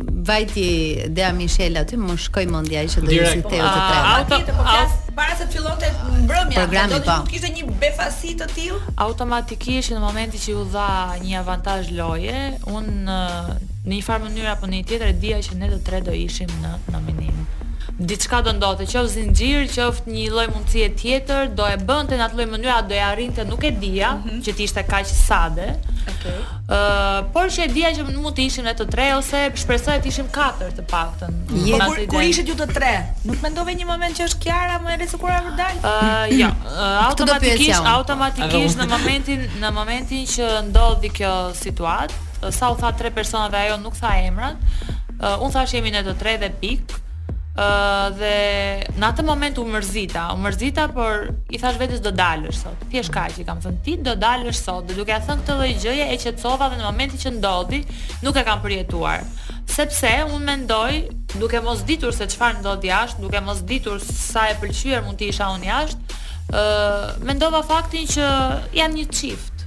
Vajti Dea Mishel a ty më shkoi mendja që do ishit ju të tre. Ah, auto të po flas para se të fillonte mbrëmja. Programi po. Nuk kishte një befasi të tillë. Automatikisht në momentin që u dha një avantazh loje, unë në një farë mënyrë apo në një tjetër e dija që ne të tre do ishim në nominim. Diçka do ndodhte, qoftë zinxhir, qoftë një lloj mundësie tjetër, do e bënte në atë lloj mënyre, do e arrinte, nuk e dija, mm -hmm. që të ishte kaq sade. Okej. Okay. Por që e dija që mund të ishim ne të tre ose shpresoja të ishim katër të paktën. Je po, kur, kur ishit ju të tre, nuk mendove një moment që është Kiara më e rezikuara për dal? Uh, jo, uh, automatikisht, automatikisht në momentin në momentin që ndodhi kjo situatë, sa u tha tre persona dhe ajo nuk tha emrat. Uh, unë thashë jemi ne të tre dhe pikë. Uh, dhe në atë moment u mërzita, u mërzita, por i thashë vetes do dalësh sot. Thjesht kaq i kam thënë, ti do dalësh sot dhe duke ia thënë këtë lloj gjëje e qetësova dhe në momentin që ndodhi, nuk e kam përjetuar. Sepse unë mendoj, duke mos ditur se çfarë ndodh jashtë, duke mos ditur sa e pëlqyer mund të isha unë jashtë, ë mendova faktin që janë një çift.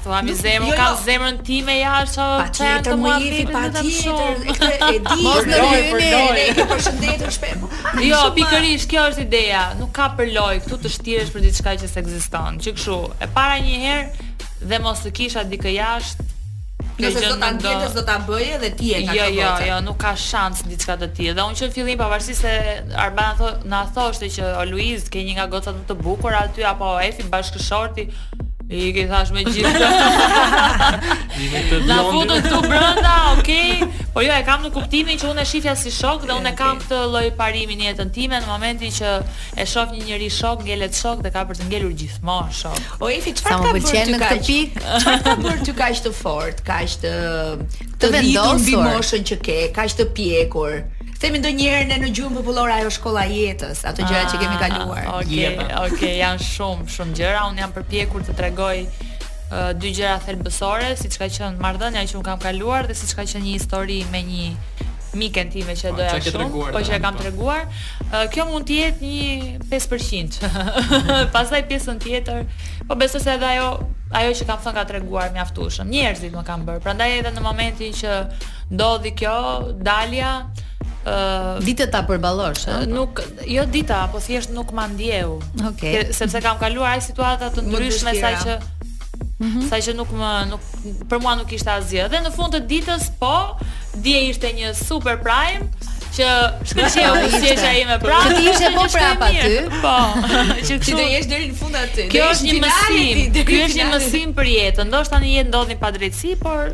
Ua mi zemë, jo, kam jo. zemrën time ja ço. Patjetër më jepi, patjetër. Këtë e di. Mos ndërhyni, ne e përshëndetur shpesh. Jo, pikërisht kjo është ideja. Nuk ka për lojë këtu të shtiresh për diçka që s'ekziston. Që kështu, e para një herë dhe mos të kisha dikë jashtë. Nëse do ta ndjesh, do ta bëje dhe ti e ka jo, jo, jo, nuk ka shans diçka të tillë. Dhe unë që në fillim pavarësisht se Arbana na thoshte që o Luiz ke një nga gocat më të bukura aty apo Efi bashkëshorti, I ke thash me gjithë të Na futët brënda, okej Po jo, e kam në kuptimin që unë e shifja si shok Dhe unë e kam këtë lloj parimi në jetën time Në momentin që e shof një njëri shok Ngelet shok dhe ka për të ngelur gjithmon shok O Efi, çfarë të ka bërë ty kaq Çfarë të ka bërë ty kaq të fort Kaq të Të vendosur Të rritur mbi moshën që ke Kaq të pjekur Themi ndonjëherë ne në gjuhën popullore ajo shkolla e jetës, ato gjëra që kemi ah, kaluar. Okej, okay, okej, okay, janë shumë, shumë gjëra. Unë jam përpjekur të tregoj uh, dy gjëra thelbësore, siç ka qenë marrëdhënia që un kam kaluar dhe siç ka qenë një histori me një miken time që po, doja shumë, po që e kam treguar. Uh, kjo mund të jetë një 5%. Pastaj pjesën tjetër, po besoj se edhe ajo ajo që kam thënë ka treguar mjaftueshëm. Njerëzit më kanë bërë. Prandaj edhe në momentin që Ndodhi kjo dalja ë Dite ta përballosh, ë? Nuk, jo dita, po thjesht nuk ma ndjeu. Okej. Okay. Sepse kam kaluar aq situata të ndryshme sa që Mm -hmm. Sa që nuk më nuk për mua nuk ishte asgjë. Dhe në fund të ditës po dje ishte një super prime që shkëlqeu po, buzëqeshja ime pra. Që ti ishe po prapa ty. Po. Që ti do jesh deri në fund aty. Kjo është një mësim. Ky është një mësim për jetën. Ndoshta në jetë ndodhin padrejtësi, por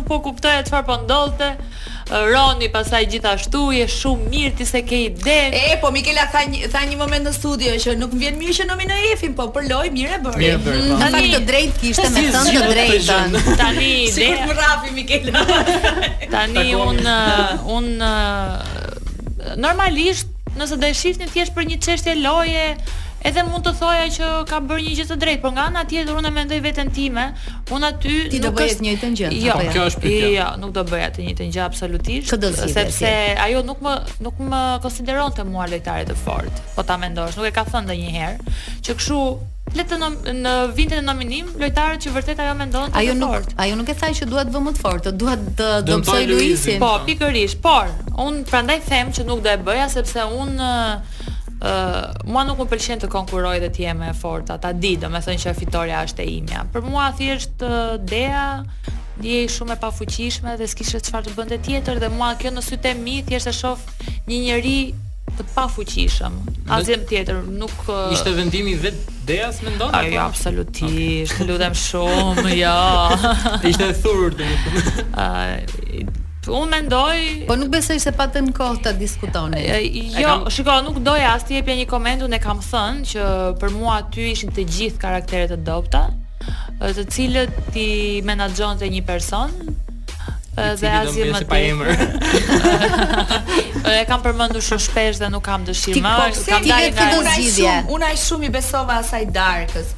po kuptoja çfarë po ndodhte. Roni pastaj gjithashtu je shumë mirë ti s'e ke idenë. E po Mikela tha një, tha një moment në studio që nuk më vjen mirë që nominoj Efin, po për lojë mirë e bëri. Mirë bëri. Po. Tani të drejtë kishte me thënë të drejtën. Tani ide. Sikur të rrahi Mikela. Tani un un normalisht nëse do e shifja thjesht për një çështje loje, edhe mund të thoja që ka bërë një gjë të drejtë, por nga ana tjetër unë mendoj veten time, Unë aty Ti nuk do bëje të njëjtën gjë. Jo, po, kjo është pyetja. Jo, nuk do bëja të njëjtën gjë absolutisht, sepse ajo nuk më nuk më konsideronte mua lojtare të fortë. Po ta mendosh, nuk e ka thënë ndonjëherë që kështu le të nom, në vinte në nominim lojtarët që vërtet ajo mendon të ajo nuk fort. ajo nuk e tha që dua të vë më të fortë, dua të dobësoj Luizin. Po, pikërisht, por un prandaj them që nuk do e bëja sepse un Mua nuk më pëlqen të konkuroj dhe të jem e forta, ta dijë domethënë që fitorja është e imja. Për mua thjesht Dea ndihej shumë e pafuqishme dhe s'kishte çfarë të bënte tjetër dhe mua kjo në sytë e mi thjesht e shoh një njeri të pafuqishëm, asgjë tjetër, nuk Ishte vendimi i vet Deas mendon? Jo, jo, absolutisht. Të lutem shumë, jo. Ishte e thurur domethënë. Unë mendoj Po nuk besoj se patën kohë ta diskutoni. Jo, kam... shiko, nuk doja as të jepja një koment, unë e kam thënë që për mua aty ishin të gjithë karaktere të dobëta, të cilët t'i menaxhonte një person, dhe asgjë më të emër. e kam përmendur shumë shpesh dhe nuk kam dëshirë më. Po, kam dalë nga zgjidhja. Unë aq shumë i besova asaj darkës.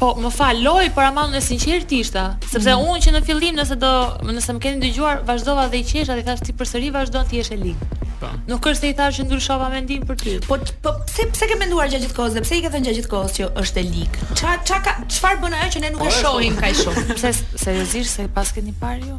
Po, më fal, loj, por ama unë e sinqertë isha, sepse mm. unë që në fillim nëse do, nëse më keni dëgjuar, vazhdova dhe qesha dhe i thashë ti përsëri vazhdon të jesh e ligë. Po. Nuk është se i thashë që ndryshova mendim për ty. Po, po pse pse ke menduar gjatë gjithë kohës dhe pse i ke thënë gjatë gjithë kohës që është e ligë? Ça ça ka çfarë bën ajo që ne nuk po, e shohim kaq shumë? Pse seriozisht s'e paskeni parë ju?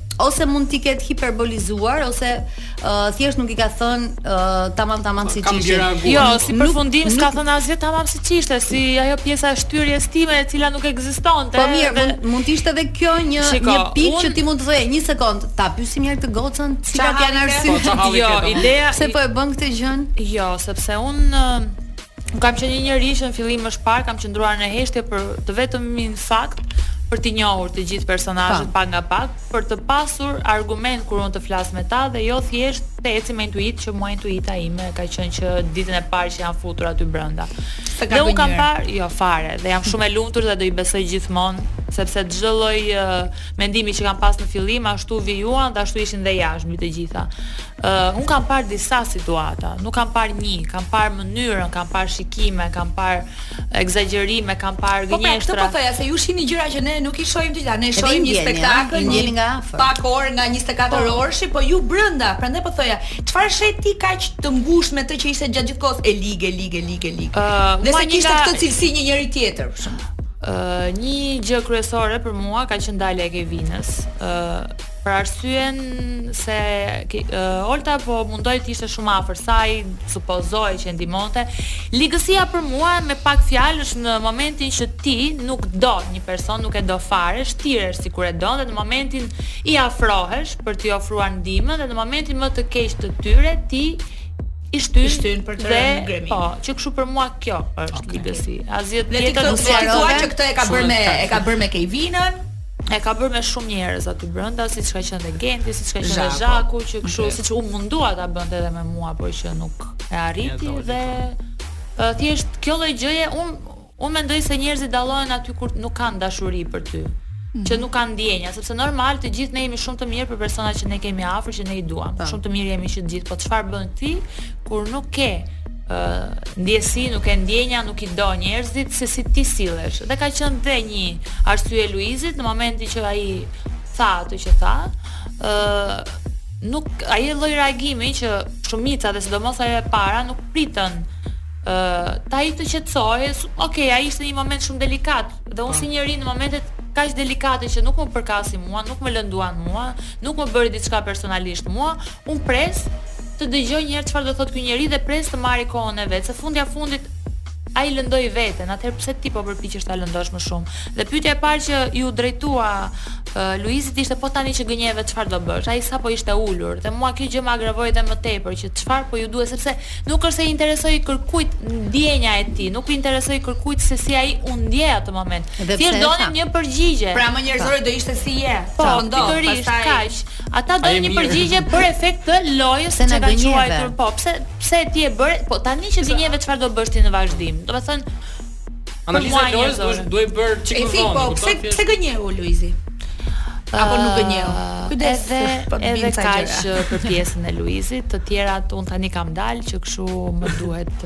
ose mund t'i ketë hiperbolizuar ose uh, thjesht nuk i ka thënë uh, tamam tamam siç ishte. Jo, si përfundim s'ka thënë asgjë tamam siç ishte, si ajo pjesa e shtyrjes time e cila nuk ekzistonte. Po mirë, dhe... mund, mund të ishte edhe kjo një Shiko, një pikë un... që ti mund të thoje një sekond, ta pyesim njëherë këtë gocën se ka një arsye. Po, jo, ideja se po e bën këtë gjën. Jo, sepse un Unë kam qenë një njeri që në fillim është parë kam qëndruar në heshtje për të vetmin fakt për të njohur të gjithë personazhet pak nga pak, për të pasur argument kur unë të flas me ta dhe jo thjesht të eci me intuitë që mua intuita ime ka qenë që ditën e parë që jam futur aty brenda. Dhe unë kam parë, jo fare, dhe jam shumë e lumtur dhe do i besoj gjithmonë sepse çdo lloj mendimi që kam pas në fillim ashtu vijuan dhe ashtu ishin dhe jashtë mbi të gjitha. Uh, unë kam parë disa situata, nuk kam parë një, kam parë mënyrën, kam parë shikime, kam parë ekzagjerime, kam parë gënjeshtra. Po pra, këtë po thoja se ju shihni gjëra që ne nuk i shohim të gjitha, ne shohim një spektakël, nuk e njihni nga afër. Pak orë nga 24 po. orësh, po ju brenda, prandaj po thoja, çfarë sheh ti kaq të ngushtë me të që ishte gjatë gjithë kohës e ligë, e ligë, e ligë, e ligë. Uh, Nëse kishte nga... këtë cilësi një njeri tjetër, për shembull. Uh, një gjë kryesore për mua ka qenë dalja e Kevinës. Uh, Për arsyen se Olta po mundohej të ishte shumë afër saj, supozohej që e ndihmonte. Ligësia për mua me pak fjalë është në momentin që ti nuk do një person, nuk e do fare, shtiresh sikur e don dhe në momentin i afrohesh për t'i ofruar ndihmën dhe në momentin më të keq të tyre ti i shtyn, shtyn për të rënë në greminë. Po, që kështu për mua kjo është okay. ligësi. Asgjë tjetër nuk e di. Që këtë e ka bërë me e ka bërë me Kevinën, E ka bërë me shumë njerëz aty brenda, siç ka qenë te Genti, siç ka qenë te Zhaku, që kështu okay. siç u mundua ta bënte edhe me mua, por që nuk e arriti ja, dhe uh, thjesht kjo lloj gjëje un un mendoj se njerëzit dallohen aty kur nuk kanë dashuri për ty. Mm. që nuk kanë ndjenja, sepse normal të gjithë ne jemi shumë të mirë për persona që ne kemi afër, që ne i duam. Shumë të mirë jemi që të gjithë, po çfarë bën ti kur nuk ke ndjesi nuk ke ndjenja nuk i do njerëzit se si ti sillesh dhe ka qenë dhe një arsye e Luizit në momentin që ai tha atë që tha ë uh, nuk ai lloj reagimi që shumica dhe sidomos ajo e para nuk pritën ë uh, ta i të qetësohej, ok, ai ishte një moment shumë delikat dhe unë si po. njeri në momentet kaq delikate që nuk më përkasin mua, nuk më lënduan mua, nuk më bëri diçka personalisht mua, Unë pres të dëgjoj një herë çfarë do thotë ky njeri dhe pres të marri kohën e vet, se fundja fundit ai lëndoi veten, atëherë pse ti po përpiqesh ta lëndosh më shumë? Dhe pyetja e parë që iu drejtua uh, Luizit ishte po tani që gënjeve çfarë do bësh? Ai sapo ishte ulur dhe mua kjo gjë më agravoi edhe më tepër që çfarë po ju duhet sepse nuk është se i interesoi kërkujt ndjenja e tij, nuk i interesoi kërkujt se si ai u ndje atë moment. Thjesht donin një përgjigje. Pra më njerëzore do ishte si je. Po, pikërisht, kaq. Ata donin një përgjigje për efekt të lojës se na gënjeve. Po, pse pse ti e bëre? Po tani që gënjeve çfarë do bësh ti në vazhdim? Domethënë Analiza e lojës duhet duhej bër çik më vonë. Po, pse pse gënjeu Luizi? Apo nuk gënjeu. Kujdes se po të bëjmë sa gjëra. Edhe kaq për pjesën e Luizit, të tjerat un tani kam dalë që kështu më duhet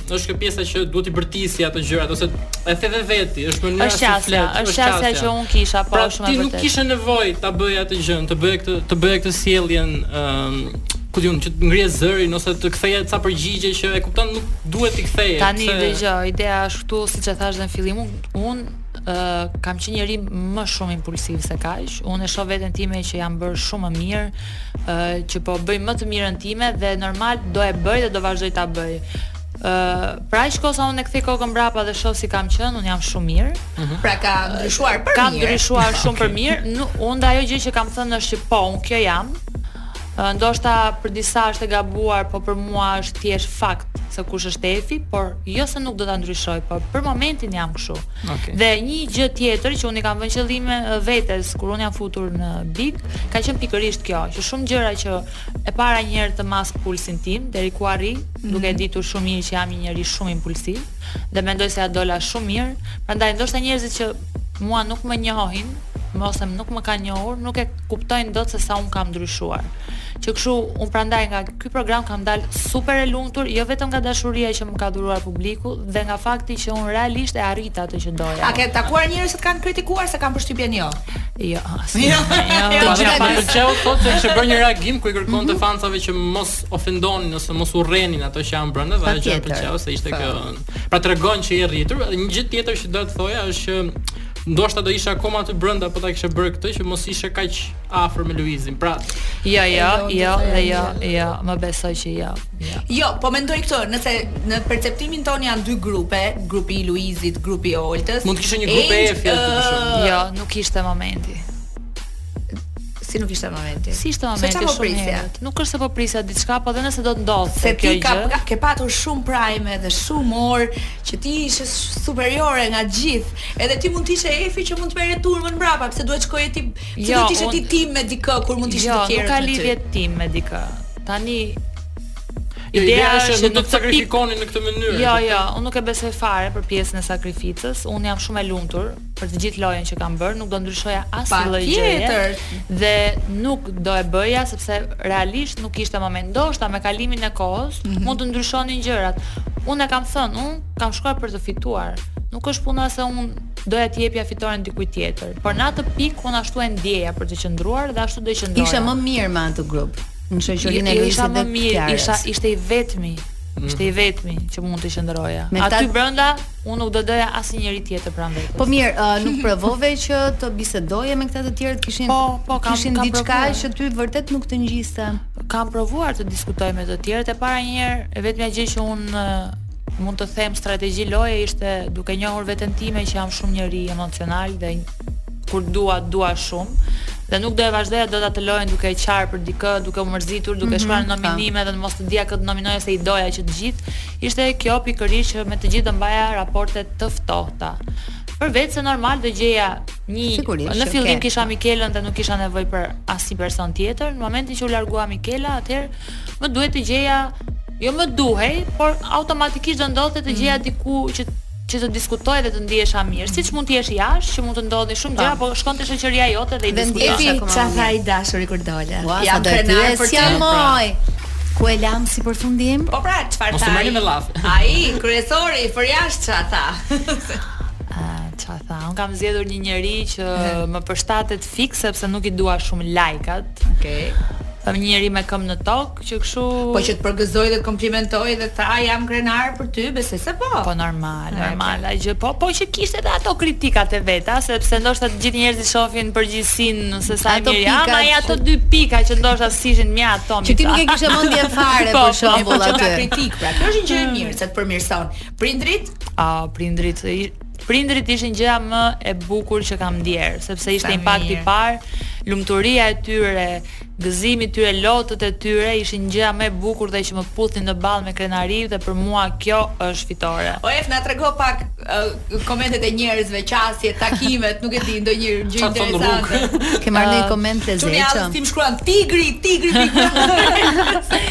është kjo pjesa që duhet t'i bërtisi ato gjërat ose e the dhe veti, është mënyra është qasja, si flet, është, është qasja, qasja që un kisha, po pra, shumë e vërtetë. Ti nuk kishe nevojë ta bëje atë gjën, të bëje këtë, të bëje këtë sjelljen, ëm, um, ku di un që të ngrije zërin ose të ktheje ca përgjigje që e kupton nuk duhet t'i ktheje. Tani dëgjo, ideja është këtu siç e thash në fillim, un uh, kam qenë njeri më shumë impulsiv se kaq. Unë e shoh veten time që jam bërë shumë më mirë, ë që po bëj më të mirën time dhe normal do e bëj dhe do vazhdoj ta bëj. ë Për aq kohë sa unë e kthej kokën mbrapa dhe shoh si kam qenë, unë jam shumë mirë. Mhm. Pra ka ndryshuar për mirë. Kam ndryshuar shumë për mirë. Unë dhe ajo gjë që kam thënë është që po, unë kjo jam. ë Ndoshta për disa është e gabuar, po për mua është thjesht fakt se kush është Efi, por jo se nuk do ta ndryshoj, por për momentin jam kështu. Okej. Dhe një gjë tjetër që unë i kam vënë qëllime ë, vetes kur unë jam futur në big, ka qenë pikërisht kjo, që shumë gjëra që e para një herë të mas pulsin tim deri ku arrij, duke e ditur shumë mirë që jam një njeri shumë impulsiv dhe mendoj se ia dola shumë mirë, prandaj ndoshta njerëzit që mua nuk më njohin, më ose nuk më kanë njohur, nuk e kuptojnë dot se sa unë kam ndryshuar. Që kështu unë prandaj nga Ky program kam dalë super e lumtur, jo vetëm nga dashuria që më ka dhuruar publiku dhe nga fakti që unë realisht e arrita atë që doja. A ke takuar njerëz që të kanë kritikuar se kam përshtypjen jo? Jo. Jo. Të gjithë më pëlqeu, thotë, se kishte bërë një reagim ku i kërkonte mhm. fansave që mos ofendonin ose mos urrenin ato që janë brenda dhe ajo që më pëlqeu ishte kjo. Pra tregon që je rritur dhe një gjë tjetër që do të thoja është që ndoshta do ishe akoma aty brenda po ta kishe bërë këtë që mos ishe kaq afër me Luizin. Pra, jo, jo, jo, dhe jo, jo, më beso që jo. Jo. Jo, po mendoj këtë, nëse në perceptimin tonë janë dy grupe, grupi i Luizit, grupi i Oltës. Mund të kishte një grup Efi të dyshëm. Jo, jo, nuk ishte momenti. Si nuk ishte momenti. Si ishte momenti? Ça po prisje? Nuk është se po prisja diçka, po edhe nëse do të ndodhte kjo gjë. Se ti ka ke patur shumë prime dhe shumë orë që ti ishe superiore nga gjithë. Edhe ti mund të ishe Efi që mund të merrte turmën mbrapa, pse duhet shkoje ti Si do të ishe ti tim me dikë kur mund të ishin jo, të tjerë? Jo, nuk ka lidhje tim me dikë. Tani Jo, ideja është që nuk të sakrifikonin në këtë mënyrë. Jo, jo, unë nuk e besoj fare për pjesën e sakrificës. Unë jam shumë e lumtur për të gjithë lojën që kam bërë, nuk do ndryshoja asnjë lloj gjëje. Dhe nuk do e bëja sepse realisht nuk ishte momenti. Ndoshta me kalimin e kohës mm -hmm. mund të ndryshonin gjërat. Unë e kam thënë, unë kam shkuar për të fituar. Nuk është puna se unë Doja t'i jepja fitoren dikujt tjetër, por në atë pikë unë ashtu e ndjeja për të qëndruar dhe ashtu do qëndroja. Isha më mirë me atë grup, në shoqërinë e Luizit dhe Kiarës. Isha ishte i vetmi, Mhm. Ishte i vetmi që mund të qëndroja. Me Aty brenda unë nuk do doja asnjë njeri tjetër pranë vetes. Po mirë, uh, nuk provove që të bisedoje me këta të tjerët të kishin po, po, kam, kishin diçka që ty vërtet nuk të ngjiste. Kam provuar të diskutoj me të tjerët e para një herë, e vetmja gjë që unë Mund të them strategji loje ishte duke njohur veten time që jam shumë njeri emocional dhe kur dua dua shumë dhe nuk do e vazhdoja dot atë lojën duke qarë për dikë, duke u mërzitur, duke mm -hmm, shkruar nominime dhe mos të dija kë të nominoja se i doja që të gjithë. Ishte kjo pikërisht që me të gjithë do mbaja raporte të ftohta. Përveçse normal do gjeja një Sigurisht, në fillim okay. kisha Mikelën dhe nuk kisha nevojë për asnjë person tjetër. Në momentin që u largua Mikela, atëherë Më duhej të gjeja, jo më duhej, por automatikisht do ndodhte të gjeja mm. dikë që të diskutoj dhe të ndihesha mirë. Siç mund të jesh jashtë, që mund të ndodhin shumë gjëra, po shkon te shoqëria jote dhe i diskuton atë më. Çfarë tha i dashuri kur dole? Ja do të jesh për të moj. Ku e lamë si përfundim? Po pra, çfarë tha? Mos të Ai, kryesori i përjashta çfarë tha? Ah, çfarë tha? Unë kam zgjedhur një njeri që më përshtatet Fiks sepse nuk i dua shumë lajkat. Okej. Okay. Jam njeri me këmbë në tokë që kështu Po që të përgëzoi dhe të komplimentoi dhe tha jam krenar për ty, besoj se po. Po normal, normal, ai gjë po, po që kishte edhe ato kritikat e veta, sepse ndoshta të gjithë njerëzit shohin përgjithësi se sa mirë jam, ai ato dy pika që ndoshta s'ishin mirë ato mi. Që ti nuk e kishe mendjen fare po, për po, shembull atë. Po që ka kritikë, pra kjo është një gjë e mirë se të përmirëson. Prindrit? Ah, prindrit Prindërit ishin gjëja më e bukur që kam ndier, sepse ishte impakti i parë, lumturia e tyre, gëzimi i tyre, lotët e tyre ishin gjëja më e bukur dhe që më puthnin në ballë me krenari dhe për mua kjo është fitore. O Ef na trego pak uh, komentet e njerëzve, qasjet, takimet, nuk e di ndonjë gjë interesante. Ke marrë ndonjë koment të lezetshëm? Çunat i shkruan tigri, tigri, tigri.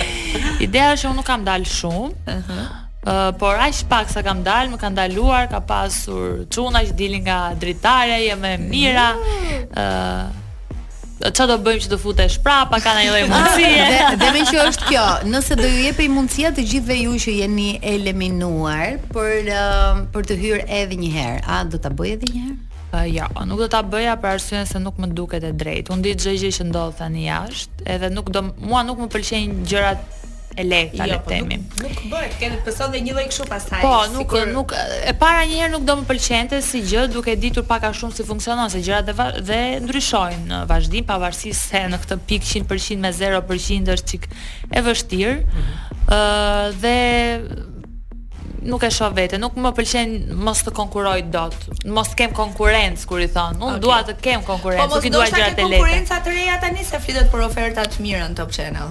Ideja është që unë nuk kam dalë shumë. Uh -huh. Uh, por aq pak sa kam dalë, më kanë ndaluar, ka pasur çuna që dilnin nga dritarja, je më e mira. Uh, Ça do bëjmë që të futesh prapë, ka ndonjë mundësie dhe, dhe meqë është kjo, nëse do ju jepej mundësia të gjithëve ju që jeni eliminuar Për, uh, për të hyrë edhe njëherë, a do ta bëje edhe njëherë? Uh, ja, jo, nuk do ta bëja për arsyen se nuk më duket e drejtë. Unë di çdo gjë që ndodh tani jashtë, edhe nuk do mua nuk më pëlqejnë gjërat e lehta jo, po le të themi. Nuk, nuk bëhet, ke të pëson dhe një lloj kështu pastaj. Po, nuk sikur... nuk, e para një herë nuk do më pëlqente si gjë duke ditur pak a shumë si funksionon se gjërat dhe, dhe ndryshojnë në vazhdim pavarësisht se në këtë pikë 100% me 0% është çik e vështirë. Ëh mm -hmm. uh, dhe nuk e shoh veten, nuk më pëlqen mos të konkurroj dot. Mos kem konkurrencë kur i thonë. Unë okay. dua të kem konkurrencë, po, nuk i dua gjërat e lehta. Po mos do të kesh konkurrenca të reja tani se flitet për oferta të mira në Top Channel.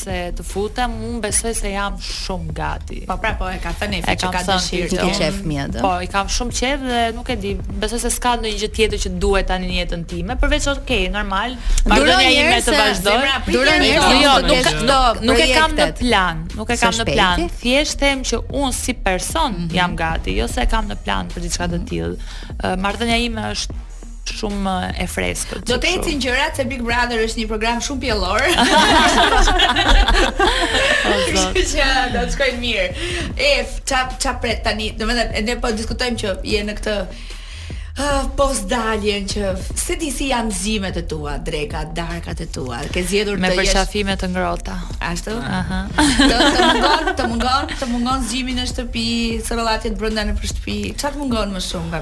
se të futem, unë besoj se jam shumë gati. Po pra, po e ka thënë Efi që ka dëshirë Ti ke qejf fëmijët. Po, i kam shumë qejf dhe nuk e di, besoj se s'ka ndonjë gjë tjetër që duhet tani në jetën time, përveç ok, normal, marrëdhënia ime të vazhdojë. Duro një herë, jo, nuk nuk nuk e kam në plan, nuk e kam në plan. Thjesht them që unë si person mhm. jam gati, jo se e kam në plan për diçka të mhm. tillë. Marrëdhënia ime është shumë e freskët. Do të ecin gjërat se Big Brother është një program shumë pjellor. Kështu që do të shkojë mirë. E ça ça pret tani, domethënë ne po diskutojmë që je në këtë Ah, post daljen që se di si janë zgjimet e tua, dreka, darkat e tua. Ke zgjime me përqafime të ngrohta. Ashtu? Aha. Të, të mungon, të mungon, të mungon zgjimi në shtëpi, sorollatjet brenda në shtëpi. Çfarë të mungon më shumë?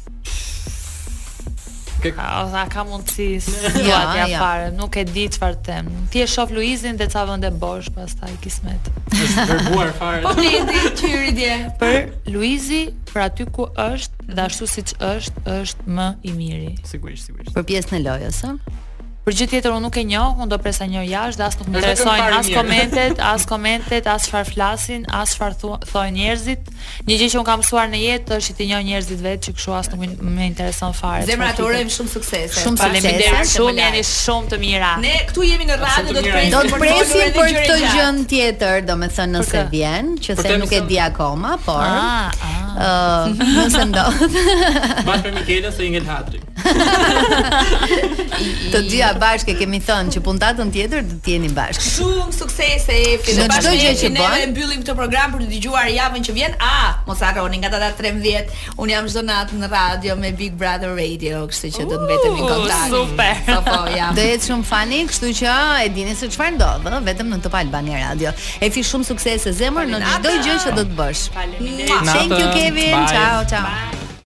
Kek... A, a ka mundësi, jo, jo, jo fare, nuk e di çfarë të them. Ti sheh Luizin dhe ca vende bosh pastaj kismet. Është verbuar fare. Po Luizi qyri dje. Për Luizi, për aty ku është, dhe ashtu siç është, është më i miri. Sigurisht, sigurisht. Për pjesën e lojës, ë? Për gjë tjetër unë nuk e njoh, unë do pres ta njoh jashtë dhe as nuk më interesojnë as komentet, as komentet, as çfarë flasin, as çfarë thonë njerëzit. Një gjë që un kam mësuar në jetë është që t'i njoh njerëzit vet që kshu as nuk më intereson fare. Zemra të urojmë shumë suksese. Shumë faleminderit, shumë jeni shumë të mira. Ne këtu jemi në radio do të presim. Do të presim për këtë gjënë tjetër, domethënë nëse vjen, që se nuk e di akoma, por ah, ah. ë nëse ndodh. Bashkë me Mikelën se i ngel hatri. Të dyja bashkë kemi thënë që puntatën tjetër do të jeni bashkë. Shumë suksese Efi. Në çdo gjë që bën. Ne mbyllim këtë program për t'u dëgjuar javën që vjen. A, ah, mos harroni nga data 13. Un jam çdo natë në radio me Big Brother Radio, kështu që do të mbetemi në kontakt. Super. Po, po, jam. Do jetë shumë funny, kështu që e dini se çfarë ndodh, vetëm në Top Albania Radio. Efi shumë suksese zemër në çdo gjë që do të bësh. Faleminderit. Thank you Kevin. Ciao, ciao.